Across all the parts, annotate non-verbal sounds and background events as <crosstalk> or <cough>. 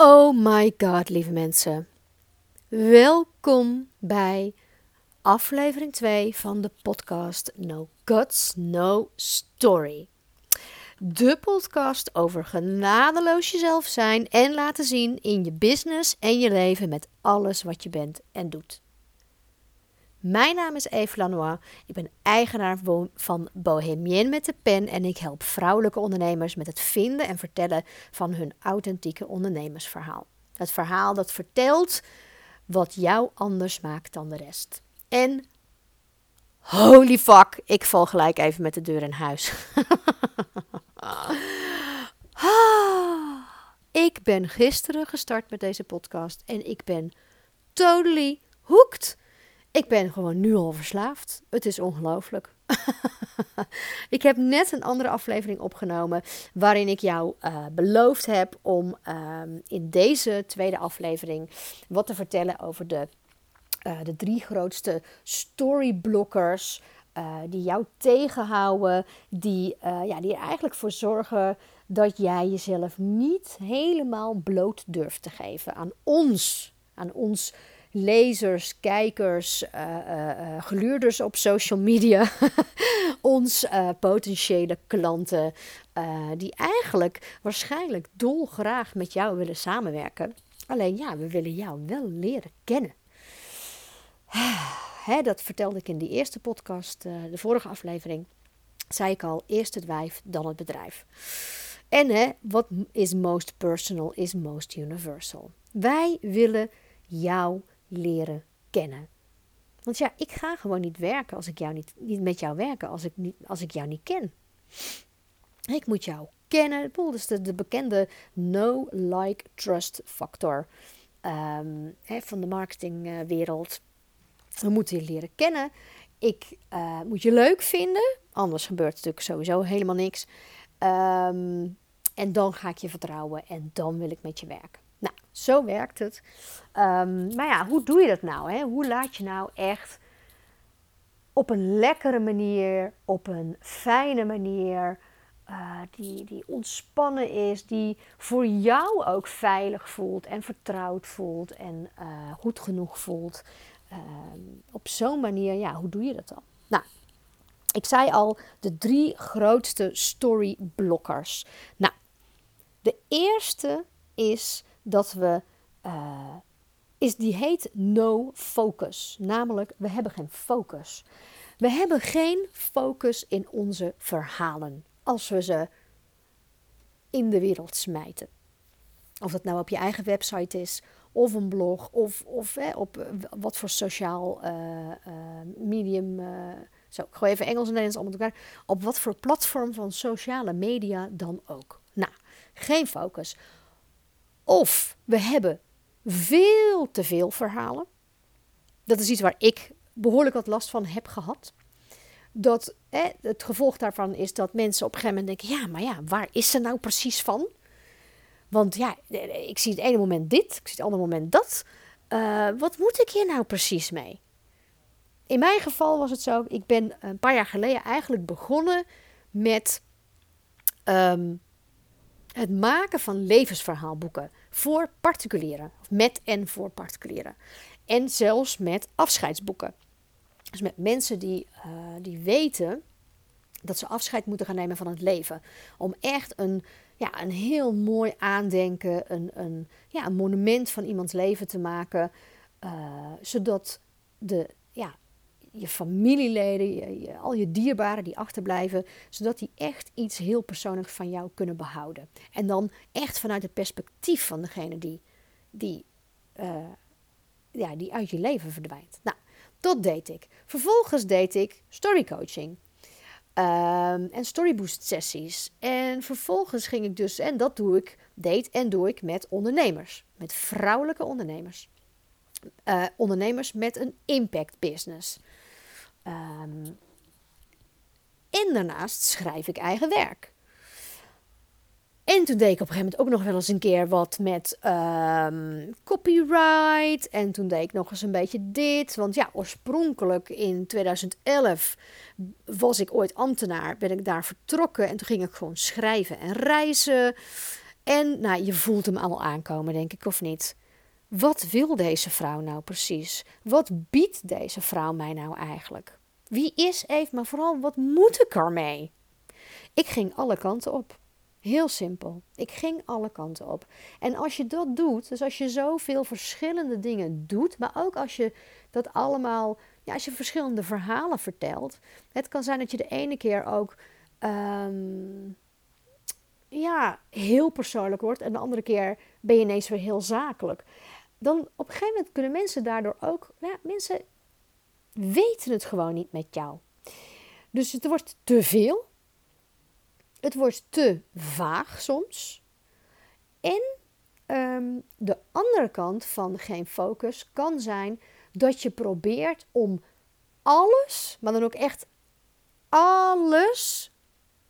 Oh my god, lieve mensen. Welkom bij aflevering 2 van de podcast No Guts, No Story. De podcast over genadeloos jezelf zijn en laten zien in je business en je leven met alles wat je bent en doet. Mijn naam is Eve Lanois. Ik ben eigenaar van Bohemien met de pen en ik help vrouwelijke ondernemers met het vinden en vertellen van hun authentieke ondernemersverhaal. Het verhaal dat vertelt wat jou anders maakt dan de rest. En holy fuck, ik val gelijk even met de deur in huis. <laughs> ik ben gisteren gestart met deze podcast en ik ben totally hooked. Ik ben gewoon nu al verslaafd. Het is ongelooflijk. <laughs> ik heb net een andere aflevering opgenomen waarin ik jou uh, beloofd heb om ehm, in deze tweede aflevering wat te vertellen over de, uh, de drie grootste storyblockers. Uh, die jou tegenhouden, die, ja, die er eigenlijk voor zorgen dat jij jezelf niet helemaal bloot durft te geven aan ons, aan ons lezers, kijkers, uh, geluurders op social media, <laughs> ons potentiële klanten, die eigenlijk waarschijnlijk dolgraag met jou willen samenwerken. Alleen ja, we willen jou wel leren kennen. <sighs> Dat vertelde ik in die eerste podcast, de vorige aflevering. Zei ik al, eerst het wijf, dan het bedrijf. En wat is most personal is most universal. Wij willen jou leren kennen. Want ja, ik ga gewoon niet werken als ik jou niet, niet met jou werken als ik, niet, als ik jou niet ken. Ik moet jou kennen. Is de, de bekende no, like, trust factor um, van de marketingwereld. We moeten je leren kennen. Ik uh, moet je leuk vinden. Anders gebeurt natuurlijk sowieso helemaal niks. Um, en dan ga ik je vertrouwen en dan wil ik met je werken. Zo werkt het. Um, maar ja, hoe doe je dat nou? Hè? Hoe laat je nou echt op een lekkere manier, op een fijne manier, uh, die, die ontspannen is, die voor jou ook veilig voelt en vertrouwd voelt en uh, goed genoeg voelt. Uh, op zo'n manier, ja, hoe doe je dat dan? Nou, ik zei al, de drie grootste storyblokkers. Nou, de eerste is dat we, uh, is, die heet no focus. Namelijk, we hebben geen focus. We hebben geen focus in onze verhalen als we ze in de wereld smijten. Of dat nou op je eigen website is, of een blog, of, of hè, op eh, wat voor sociaal uh, medium. zo, ik gooi even Engels en Nederlands allemaal elkaar. Op wat voor platform van sociale media dan ook. Nou, geen focus. Of we hebben veel te veel verhalen. Dat is iets waar ik behoorlijk wat last van heb gehad. Dat het gevolg daarvan is dat mensen op een gegeven moment denken: ja, maar ja, waar is ze nou precies van? Want ja, ik zie het ene moment dit, ik zie het andere moment dat. Uh, wat moet ik hier nou precies mee? In mijn geval was het zo, ik ben een paar jaar geleden eigenlijk begonnen met um, het maken van levensverhaalboeken voor particulieren. Of met en voor particulieren. En zelfs met afscheidsboeken. Dus met mensen die, uh, die weten dat ze afscheid moeten gaan nemen van het leven. Om echt een, ja, een heel mooi aandenken, een, een, ja, een monument van iemands leven te maken. Uh, zodat de, ja, je familieleden, al je dierbaren die achterblijven, zodat die echt iets heel persoonlijks van jou kunnen behouden. En dan echt vanuit het perspectief van degene die, die, uh, ja, die uit je leven verdwijnt. Nou, dat deed ik. Vervolgens deed ik storycoaching. Um, en storyboost sessies. En vervolgens ging ik dus, en dat doe ik, deed en doe ik met ondernemers. Met vrouwelijke ondernemers. Uh, ondernemers met een impact business. Um, en daarnaast schrijf ik eigen werk. En toen deed ik op een gegeven moment ook nog wel eens een keer wat met um, copyright. En toen deed ik nog eens een beetje dit. Want ja, oorspronkelijk in 2011 was ik ooit ambtenaar. Ben ik daar vertrokken en toen ging ik gewoon schrijven en reizen. En nou, je voelt hem al aankomen, denk ik, of niet? Wat wil deze vrouw nou precies? Wat biedt deze vrouw mij nou eigenlijk? Wie is Eve, maar vooral wat moet ik ermee? Ik ging alle kanten op. Heel simpel. Ik ging alle kanten op. En als je dat doet, dus als je zoveel verschillende dingen doet, maar ook als je dat allemaal, ja, als je verschillende verhalen vertelt. Het kan zijn dat je de ene keer ook um, ja, heel persoonlijk wordt en de andere keer ben je ineens weer heel zakelijk. Dan op een gegeven moment kunnen mensen daardoor ook, ja, mensen weten het gewoon niet met jou. Dus het wordt te veel. Het wordt te vaag soms. En ehm, de andere kant van geen focus kan zijn dat je probeert om alles, maar dan ook echt alles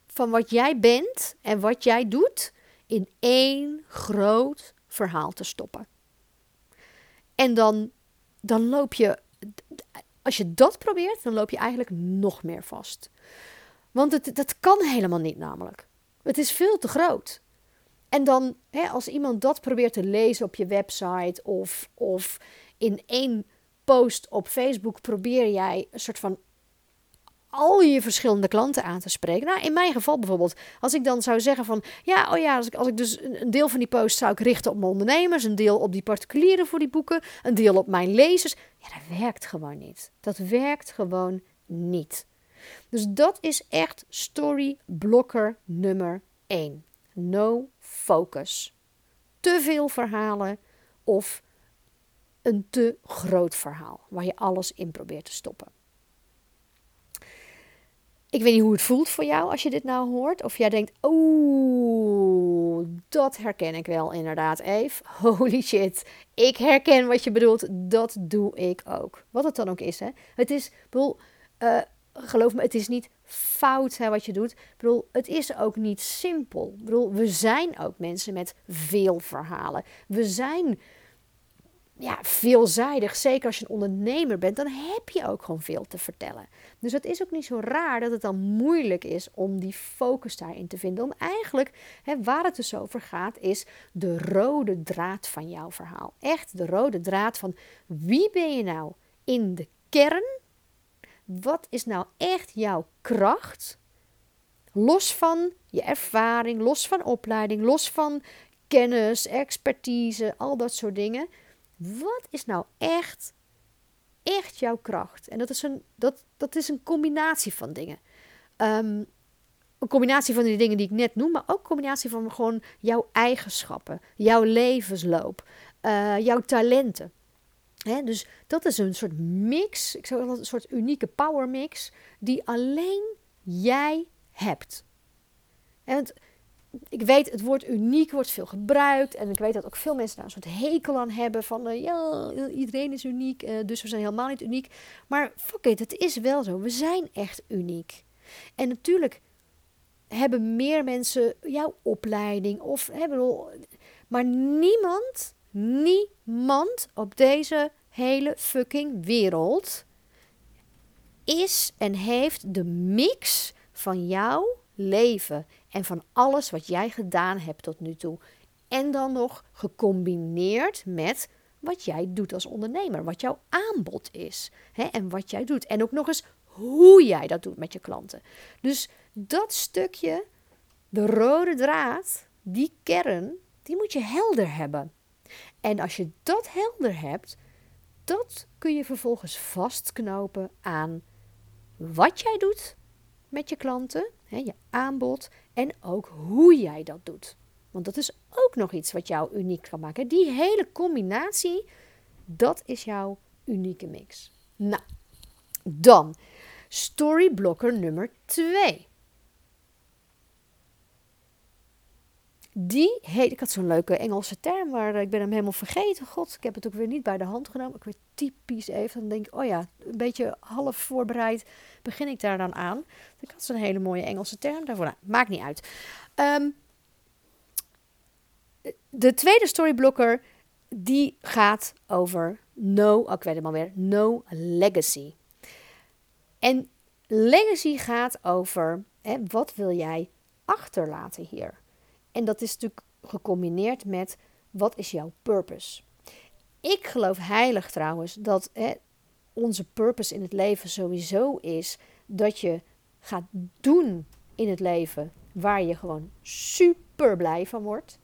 van wat jij bent en wat jij doet in één groot verhaal te stoppen. En dan, dan loop je, als je dat probeert, dan loop je eigenlijk nog meer vast. Want het, dat kan helemaal niet namelijk. Het is veel te groot. En dan, hè, als iemand dat probeert te lezen op je website of, of in één post op Facebook, probeer jij een soort van al je verschillende klanten aan te spreken. Nou, in mijn geval bijvoorbeeld, als ik dan zou zeggen van, ja, oh ja, als ik, als ik dus een deel van die post zou ik richten op mijn ondernemers, een deel op die particulieren voor die boeken, een deel op mijn lezers. Ja, dat werkt gewoon niet. Dat werkt gewoon niet. Dus dat is echt story blocker nummer 1. No focus. Te veel verhalen of een te groot verhaal waar je alles in probeert te stoppen. Ik weet niet hoe het voelt voor jou als je dit nou hoort. Of jij denkt, oeh, dat herken ik wel inderdaad, Eve. <laughs> Holy shit, ik herken wat je bedoelt. Dat doe ik ook. Wat het dan ook is, hè. Het is, bedoel, uh, geloof me, het is niet fout hè, wat je doet. Ik bedoel, het is ook niet simpel. Ik bedoel, we zijn ook mensen met veel verhalen. We zijn ja, veelzijdig. Zeker als je een ondernemer bent, dan heb je ook gewoon veel te vertellen. Dus het is ook niet zo raar dat het dan moeilijk is om die focus daarin te vinden. Om eigenlijk, hè, waar het dus over gaat, is de rode draad van jouw verhaal. Echt de rode draad van wie ben je nou in de kern? Wat is nou echt jouw kracht? Los van je ervaring, los van opleiding, los van kennis, expertise, al dat soort dingen. Wat is nou echt, echt jouw kracht? En dat is een, dat, dat is een combinatie van dingen. Um, een combinatie van die dingen die ik net noem, maar ook een combinatie van gewoon jouw eigenschappen, jouw levensloop, uh, jouw talenten. dus dat is een soort mix, ik zou wel een soort unieke power mix, die alleen jij hebt. En ik weet, het woord uniek wordt veel gebruikt. En ik weet dat ook veel mensen daar een soort hekel aan hebben. Van uh, ja, iedereen is uniek, uh, dus we zijn helemaal niet uniek. Maar fuck it, het is wel zo. We zijn echt uniek. En natuurlijk hebben meer mensen jouw opleiding of hebben. Maar niemand, niemand op deze hele fucking wereld is en heeft de mix van jouw leven en van alles wat jij gedaan hebt tot nu toe. En dan nog gecombineerd met wat jij doet als ondernemer, wat jouw aanbod is hè, en wat jij doet. En ook nog eens hoe jij dat doet met je klanten. Dus dat stukje, de rode draad, die kern, die moet je helder hebben. En als je dat helder hebt, dat kun je vervolgens vastknopen aan wat jij doet met je klanten, je aanbod en ook hoe jij dat doet. Want dat is ook nog iets wat jou uniek kan maken. Die hele combinatie, dat is jouw unieke mix. Nou, dan storyblokker nummer 2. Die heet, ik had zo'n leuke Engelse term, maar ik ben hem helemaal vergeten. God, ik heb het ook weer niet bij de hand genomen. Ik weet typisch even, dan denk ik, oh ja, een beetje half voorbereid begin ik daar dan aan. Ik had zo'n hele mooie Engelse term daarvoor. Nou, maakt niet uit. Um, de tweede storyblokker, die gaat over no, oh, ik weet het weer, no legacy. En legacy gaat over, hè, wat wil jij achterlaten hier? En dat is natuurlijk gecombineerd met wat is jouw purpose. Ik geloof heilig trouwens dat hè, onze purpose in het leven sowieso is dat je gaat doen in het leven waar je gewoon super blij van wordt.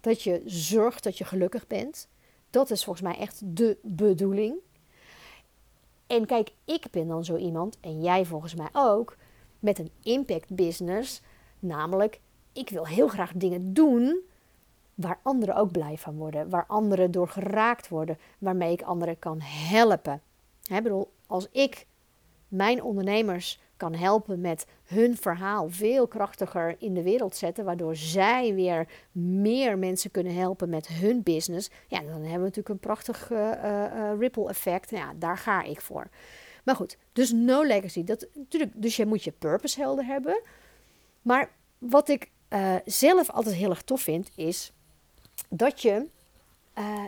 Dat je zorgt dat je gelukkig bent. Dat is volgens mij echt de bedoeling. En kijk, ik ben dan zo iemand, en jij volgens mij ook, met een impact business. Namelijk, ik wil heel graag dingen doen waar anderen ook blij van worden. Waar anderen door geraakt worden. Waarmee ik anderen kan helpen. Ik bedoel, als ik mijn ondernemers kan helpen met hun verhaal veel krachtiger in de wereld zetten, waardoor zij weer meer mensen kunnen helpen met hun business, ja, dan hebben we natuurlijk een prachtig uh, uh, ripple effect. Ja, daar ga ik voor. Maar goed, dus no legacy. Dat, natuurlijk, dus je moet je purpose helder hebben. Maar wat ik uh, zelf altijd heel erg tof vind, is dat je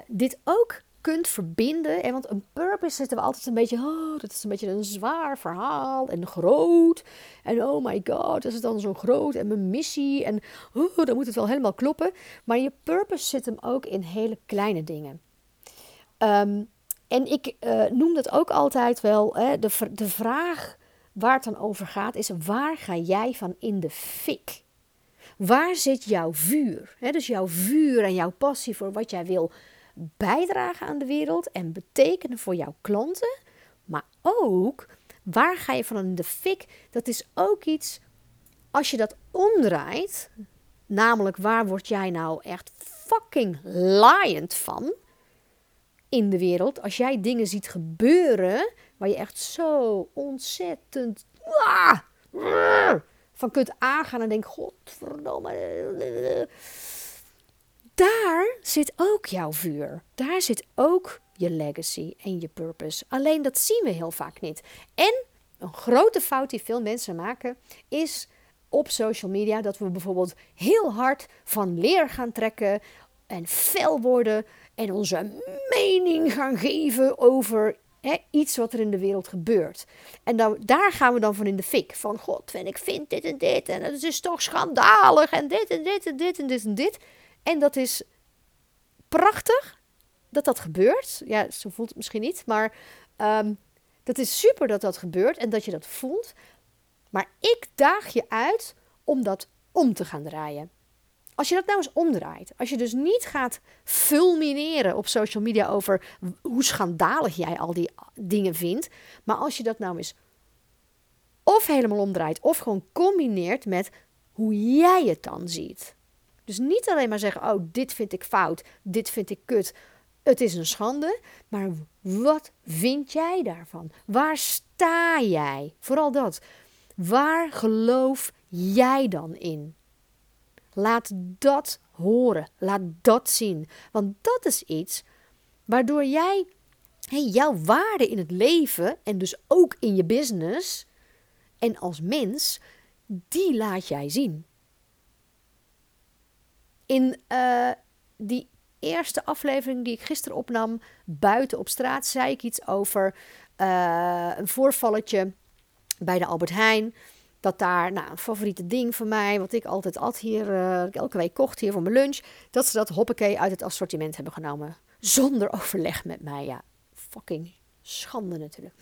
dit ook kunt verbinden. En want een purpose zitten we altijd een beetje, oh, dat is een beetje een zwaar verhaal en groot. En oh my god, is het dan zo groot en mijn missie en oh, dan moet het wel helemaal kloppen. Maar je purpose zit hem ook in hele kleine dingen. Um, en ik uh, noem dat ook altijd wel, hè, de, de vraag waar het dan over gaat is, waar ga jij van in de fik? Waar zit jouw vuur? Dus jouw vuur en jouw passie voor wat jij wil bijdragen aan de wereld en betekenen voor jouw klanten. Maar ook, waar ga je van in de fik? Dat is ook iets, als je dat omdraait, namelijk waar word jij nou echt fucking laaiend van in de wereld? Als jij dingen ziet gebeuren waar je echt zo ontzettend ah, van kunt aangaan en denk, godverdomme daar zit ook jouw vuur. Daar zit ook je legacy en je purpose. Alleen dat zien we heel vaak niet. En een grote fout die veel mensen maken is op social media dat we bijvoorbeeld heel hard van leer gaan trekken en fel worden en onze mening gaan geven over iets wat er in de wereld gebeurt. En dan, daar gaan we dan van in de fik. Van god, en ik vind dit en dit en het is toch schandalig en dit en dit en dit en dit en dit. En dat is prachtig dat dat gebeurt. Ja, zo voelt het misschien niet, maar um, dat is super dat dat gebeurt en dat je dat voelt. Maar ik daag je uit om dat om te gaan draaien. Als je dat nou eens omdraait, als je dus niet gaat fulmineren op social media over hoe schandalig jij al die dingen vindt, maar als je dat nou eens of helemaal omdraait of gewoon combineert met hoe jij het dan ziet. Dus niet alleen maar zeggen: Oh, dit vind ik fout, dit vind ik kut, het is een schande. Maar wat vind jij daarvan? Waar sta jij? Vooral dat. Waar geloof jij dan in? Laat dat horen, laat dat zien. Want dat is iets waardoor jij jouw waarde in het leven en dus ook in je business en als mens, die laat jij zien. In uh, die eerste aflevering die ik gisteren opnam, buiten op straat, zei ik iets over uh, een voorvalletje bij de Albert Heijn. Dat daar, nou, een favoriete ding van mij, wat ik altijd at hier, uh, elke week kocht hier voor mijn lunch, dat ze dat hoppakee uit het assortiment hebben genomen. Zonder <laughs> overleg met mij, ja. Fucking schande natuurlijk.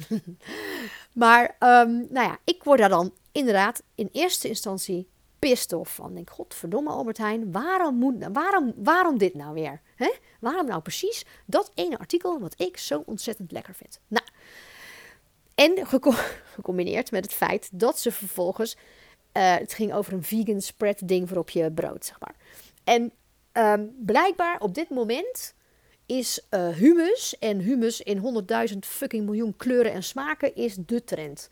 <laughs> maar, um, nou ja, ik word daar dan inderdaad in eerste instantie pissed van. Denk, godverdomme Albert Heijn, waarom, moet, waarom, waarom dit nou weer? Hè? Waarom nou precies dat ene artikel wat ik zo ontzettend lekker vind? Nou, en <laughs> gecombineerd met het feit dat ze vervolgens, uh, het ging over een vegan spread ding voor op je brood, zeg maar. En um, blijkbaar op dit moment is uh, humus en humus in 100.000 fucking miljoen kleuren en smaken is de trend.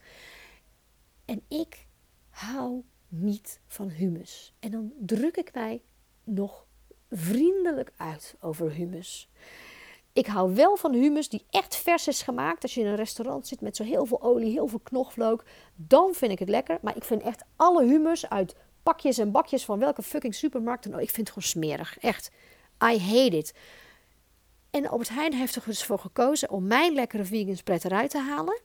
En ik hou niet van humus. En dan druk ik mij nog vriendelijk uit over humus. Ik hou wel van humus die echt vers is gemaakt. Als je in een restaurant zit met zo heel veel olie, heel veel knoflook, dan vind ik het lekker. Maar ik vind echt alle humus uit pakjes en bakjes van welke fucking supermarkt dan ook. Ik vind het gewoon smerig. Echt. I hate it. En Albert Heijn heeft er dus voor gekozen om mijn lekkere vegan spread eruit te halen.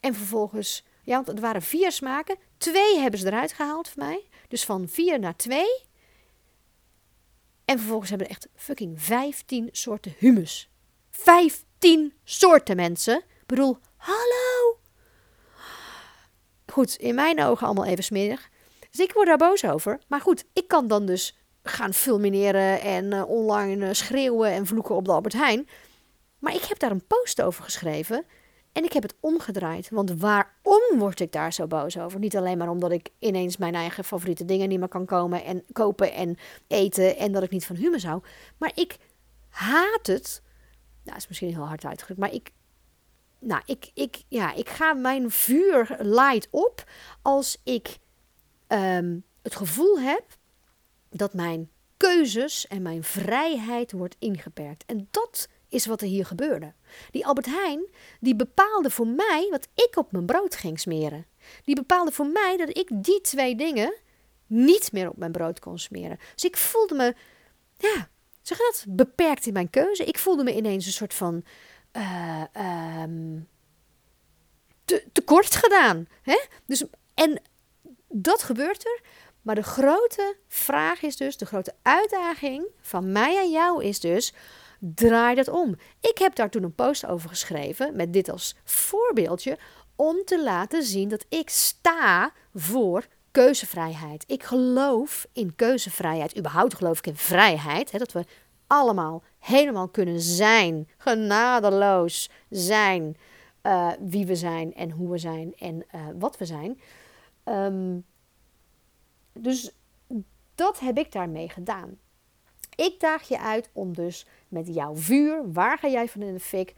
En vervolgens ja, want het waren vier smaken. Twee hebben ze eruit gehaald voor mij. Dus van vier naar twee. En vervolgens hebben we echt fucking 15 soorten humus. 15 soorten mensen. Ik bedoel, hallo. Goed, in mijn ogen allemaal even smerig. Dus ik word daar boos over. Maar goed, ik kan dan dus gaan fulmineren en uh, online schreeuwen en vloeken op de Albert Heijn. Maar ik heb daar een post over geschreven en ik heb het omgedraaid. Want waarom word ik daar zo boos over? Niet alleen maar omdat ik ineens mijn eigen favoriete dingen niet meer kan komen en kopen en eten en dat ik niet van humus hou. Maar ik haat het. Nou, is misschien heel hard uitgedrukt, maar ik. Nou, ik, ik, ja, ik ga mijn vuur light op als ik um, het gevoel heb dat mijn keuzes en mijn vrijheid wordt ingeperkt. En dat is wat er hier gebeurde. Die Albert Heijn, die bepaalde voor mij wat ik op mijn brood ging smeren. Die bepaalde voor mij dat ik die twee dingen niet meer op mijn brood kon smeren. Dus ik voelde me, ja, zeg dat, beperkt in mijn keuze. Ik voelde me ineens een soort van uh, um, te, tekort gedaan. Hè? Dus, en dat gebeurt er. Maar de grote vraag is dus, de grote uitdaging van mij en jou is dus Draai dat om. Ik heb daar toen een post over geschreven met dit als voorbeeldje om te laten zien dat ik sta voor keuzevrijheid. Ik geloof in keuzevrijheid. Überhaupt geloof ik in vrijheid. Hè, dat we allemaal helemaal kunnen zijn, genadeloos zijn uh, wie we zijn en hoe we zijn en uh, wat we zijn. Um, dus dat heb ik daarmee gedaan. Ik daag je uit om dus met jouw vuur, waar ga jij van in de fik?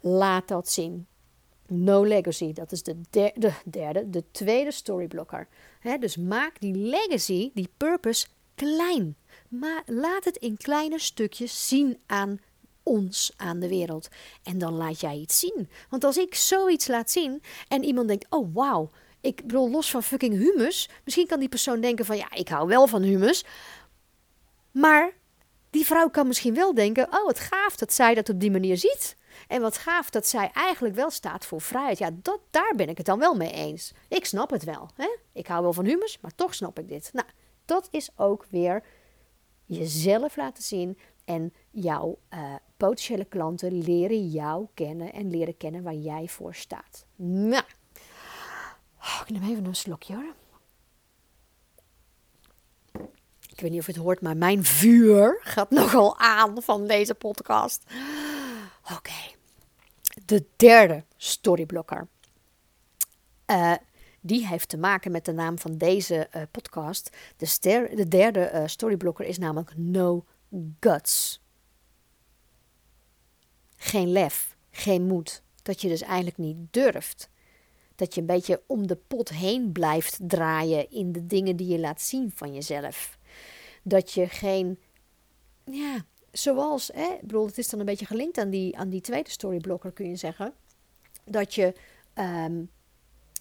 Laat dat zien. No legacy, dat is de derde, de, derde, de tweede storyblokker. dus maak die legacy, die purpose, klein. Maar laat het in kleine stukjes zien aan ons, aan de wereld. En dan laat jij iets zien. Want als ik zoiets laat zien en iemand denkt: oh wauw, ik bedoel, los van fucking humus. Misschien kan die persoon denken: van ja, ik hou wel van humus. Maar die vrouw kan misschien wel denken: oh, wat gaaf dat zij dat op die manier ziet. En wat gaaf dat zij eigenlijk wel staat voor vrijheid. Ja, dat, daar ben ik het dan wel mee eens. Ik snap het wel. Hè? Ik hou wel van humus, maar toch snap ik dit. Nou, dat is ook weer jezelf laten zien. En jouw uh, potentiële klanten leren jou kennen en leren kennen waar jij voor staat. Nou, oh, ik neem even een slokje hoor. Ik weet niet of je het hoort, maar mijn vuur gaat nogal aan van deze podcast. Oké. De derde storyblokker. Uh, die heeft te maken met de naam van deze uh, podcast. De, de derde uh, storyblokker is namelijk No Guts. Geen lef, geen moed. Dat je dus eigenlijk niet durft. Dat je een beetje om de pot heen blijft draaien in de dingen die je laat zien van jezelf dat je geen, ja, zoals, hè, ik bedoel, het is dan een beetje gelinkt aan die, aan die tweede storyblokker, kun je zeggen, dat je um,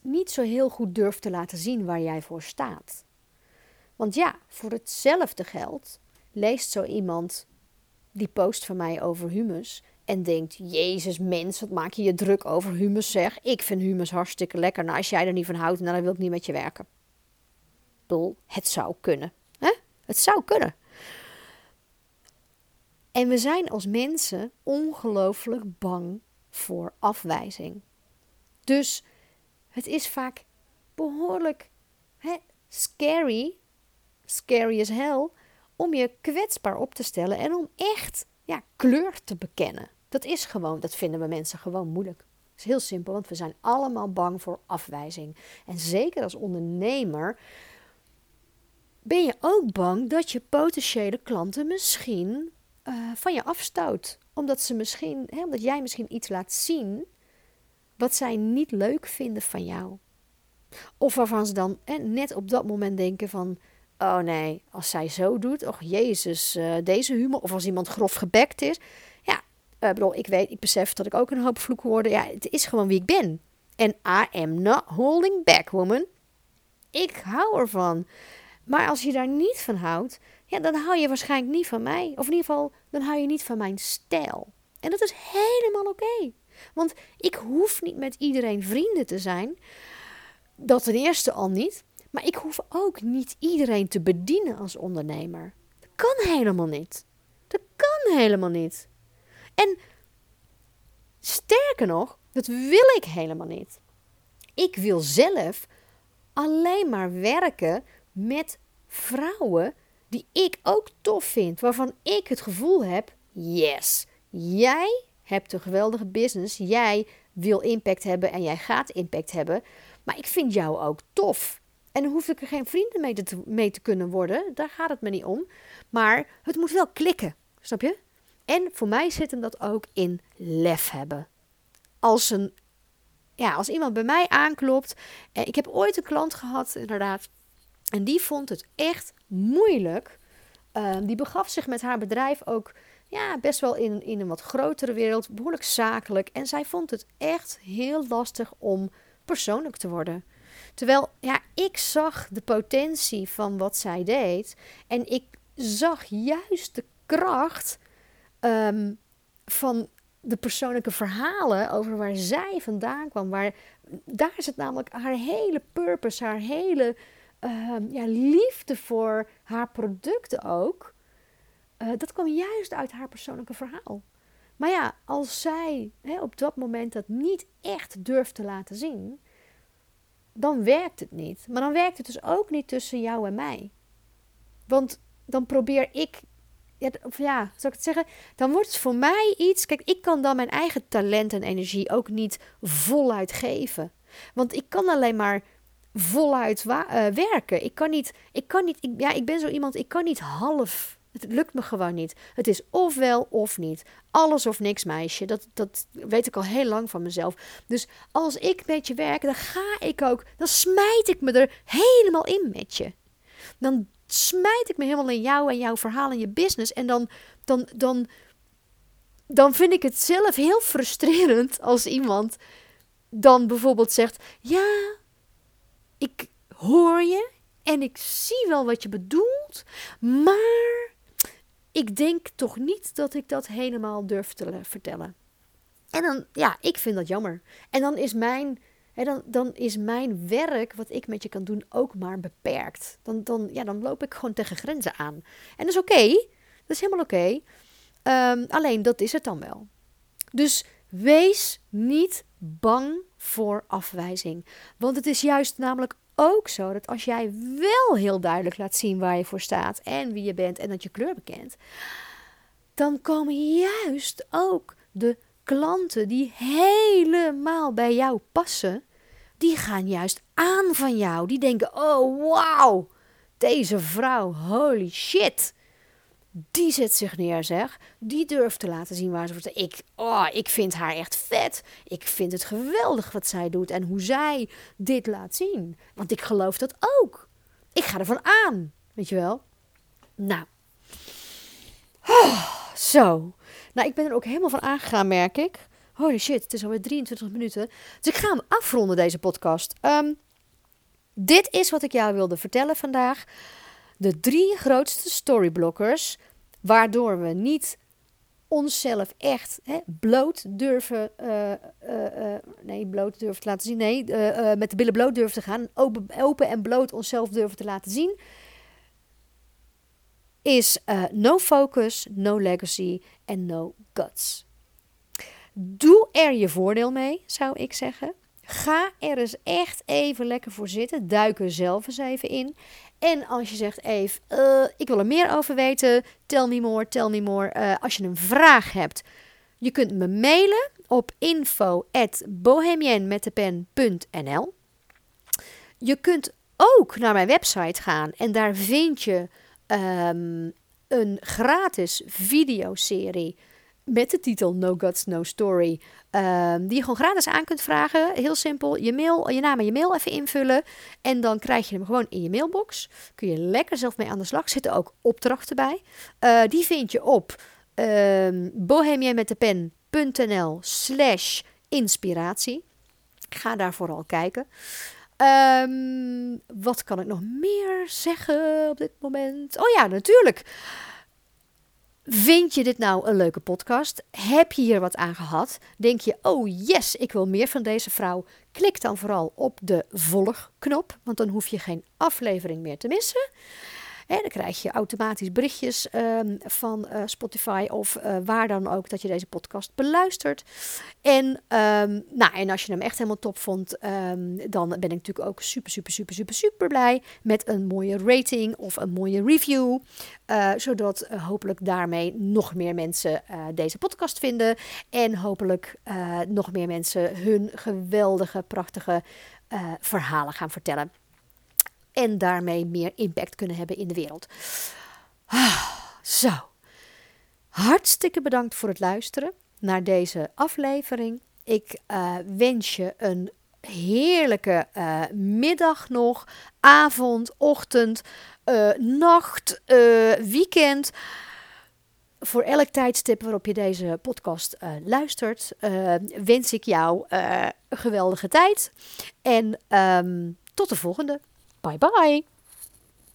niet zo heel goed durft te laten zien waar jij voor staat. Want ja, voor hetzelfde geld leest zo iemand die post van mij over humus en denkt: Jezus, mens, wat maak je je druk over humus? Zeg, ik vind humus hartstikke lekker. Nou, als jij er niet van houdt, nou, dan wil ik niet met je werken. Ik bedoel, het zou kunnen. Het zou kunnen. En we zijn als mensen ongelooflijk bang voor afwijzing. Dus het is vaak behoorlijk hè, scary, scary as hell, om je kwetsbaar op te stellen en om echt ja, kleur te bekennen. Dat is gewoon, dat vinden we mensen gewoon moeilijk. Het is heel simpel, want we zijn allemaal bang voor afwijzing. En zeker als ondernemer ben je ook bang dat je potentiële klanten misschien uh, van je afstoot. Omdat, ze misschien, hè, omdat jij misschien iets laat zien wat zij niet leuk vinden van jou. Of waarvan ze dan hè, net op dat moment denken van... Oh nee, als zij zo doet, oh jezus, uh, deze humor. Of als iemand grof gebekt is. Ja, uh, bedoel, ik weet, ik besef dat ik ook een hoop vloek hoorde. Ja, het is gewoon wie ik ben. En I am not holding back, woman. Ik hou ervan. Maar als je daar niet van houdt, ja, dan hou je waarschijnlijk niet van mij. Of in ieder geval, dan hou je niet van mijn stijl. En dat is helemaal oké. Want ik hoef niet met iedereen vrienden te zijn. Dat ten eerste al niet. Maar ik hoef ook niet iedereen te bedienen als ondernemer. Dat kan helemaal niet. Dat kan helemaal niet. En sterker nog, dat wil ik helemaal niet. Ik wil zelf alleen maar werken met vrouwen die ik ook tof vind, waarvan ik het gevoel heb: yes, jij hebt een geweldige business, jij wil impact hebben en jij gaat impact hebben, maar ik vind jou ook tof. En dan hoef ik er geen vrienden mee te, mee te kunnen worden, daar gaat het me niet om. Maar het moet wel klikken, snap je? En voor mij zit hem dat ook in lef hebben. Als, een, ja, als iemand bij mij aanklopt. Eh, ik heb ooit een klant gehad, inderdaad. En die vond het echt moeilijk. Uh, die begaf zich met haar bedrijf ook ja, best wel in, in een wat grotere wereld, behoorlijk zakelijk. En zij vond het echt heel lastig om persoonlijk te worden. Terwijl ja, ik zag de potentie van wat zij deed. En ik zag juist de kracht um, van de persoonlijke verhalen over waar zij vandaan kwam. Waar, daar is het namelijk haar hele purpose, haar hele um, ja, liefde voor haar producten ook. Uh, dat kwam juist uit haar persoonlijke verhaal. Maar ja, als zij hè, op dat moment dat niet echt durft te laten zien, dan werkt het niet. Maar dan werkt het dus ook niet tussen jou en mij. Want dan probeer ik ja, of ja, zou ik het zeggen? Dan wordt het voor mij iets. Kijk, ik kan dan mijn eigen talent en energie ook niet voluit geven. Want ik kan alleen maar voluit uh, werken. Ik kan niet. Ik kan niet. Ik, ja, ik ben zo iemand. Ik kan niet half. Het lukt me gewoon niet. Het is ofwel of niet. Alles of niks, meisje. Dat, dat weet ik al heel lang van mezelf. Dus als ik met je werk, dan ga ik ook. Dan smijt ik me er helemaal in met je. Dan smijt ik me helemaal in jou en jouw verhaal en je business. En dan, dan, dan, dan vind ik het zelf heel frustrerend als iemand dan bijvoorbeeld zegt: Ja, ik hoor je en ik zie wel wat je bedoelt, maar ik denk toch niet dat ik dat helemaal durf te vertellen. En dan, ja, ik vind dat jammer. En dan is mijn dan, dan is mijn werk, wat ik met je kan doen, ook maar beperkt. Dan, dan, ja, dan loop ik gewoon tegen grenzen aan. En dat is oké. Dat is helemaal oké. Ehm, alleen dat is het dan wel. Dus wees niet bang voor afwijzing. Want het is juist namelijk ook zo dat als jij wel heel duidelijk laat zien waar je voor staat en wie je bent en dat je kleur bekent, dan komen juist ook de klanten die helemaal bij jou passen, die gaan juist aan van jou. Die denken: oh wauw, deze vrouw, holy shit. Die zet zich neer, zeg. Die durft te laten zien waar ze voor ik, oh, ik vind haar echt vet. Ik vind het geweldig wat zij doet en hoe zij dit laat zien. Want ik geloof dat ook. Ik ga ervan aan, weet je wel. Nou. <sighs> Zo. Nou, ik ben er ook helemaal van aangegaan, merk ik. Holy shit, het is alweer 23 minuten. Dus ik ga hem afronden, deze podcast. Um, dit is wat ik jou wilde vertellen vandaag. De drie grootste storyblockers, waardoor we niet onszelf echt hè, bloot durven, uh, uh, nee, bloot durven te laten zien, nee, met de billen bloot durven te gaan, open, open en bloot onszelf durven te laten zien, is no focus, no legacy en no guts. Doe er je voordeel mee, zou ik zeggen. Ga er eens echt even lekker voor zitten. Duik er zelf eens even in. En als je zegt, Eve, uh, ik wil er meer over weten. Tell me more, tell me more. Uh, als je een vraag hebt, je kunt me mailen op info Je kunt ook naar mijn website gaan en daar vind je um, een gratis videoserie met de titel No Guts, No Story. Um, die je gewoon gratis aan kunt vragen. Heel simpel. Je, mail, je naam en je mail even invullen. En dan krijg je hem gewoon in je mailbox. Kun je lekker zelf mee aan de slag. Zitten ook opdrachten bij. Uh, die vind je op pen.nl slash inspiratie. Ga daar vooral kijken. Um, wat kan ik nog meer zeggen op dit moment? Oh ja, natuurlijk. Vind je dit nou een leuke podcast? Heb je hier wat aan gehad? Denk je, oh yes, ik wil meer van deze vrouw? Klik dan vooral op de volgknop, want dan hoef je geen aflevering meer te missen. Dan krijg je automatisch berichtjes ehm, van uh, Spotify of uh, waar dan ook dat je deze podcast beluistert. En, um, nou, en als je hem echt helemaal top vond, um, dan ben ik natuurlijk ook super, super, super, super, super blij met een mooie rating of een mooie review. Uh, zodat hopelijk daarmee nog meer mensen deze podcast vinden. En hopelijk nog meer mensen hun geweldige, prachtige verhalen gaan vertellen en daarmee meer impact kunnen hebben in de wereld. Ah, zo. Hartstikke bedankt voor het luisteren naar deze aflevering. Ik uh, wens je een heerlijke uh, middag nog, avond, ochtend, uh, nacht, weekend. Voor elk tijdstip waarop je deze podcast luistert, wens ik jou een geweldige tijd. En um, tot de volgende. Bye bye.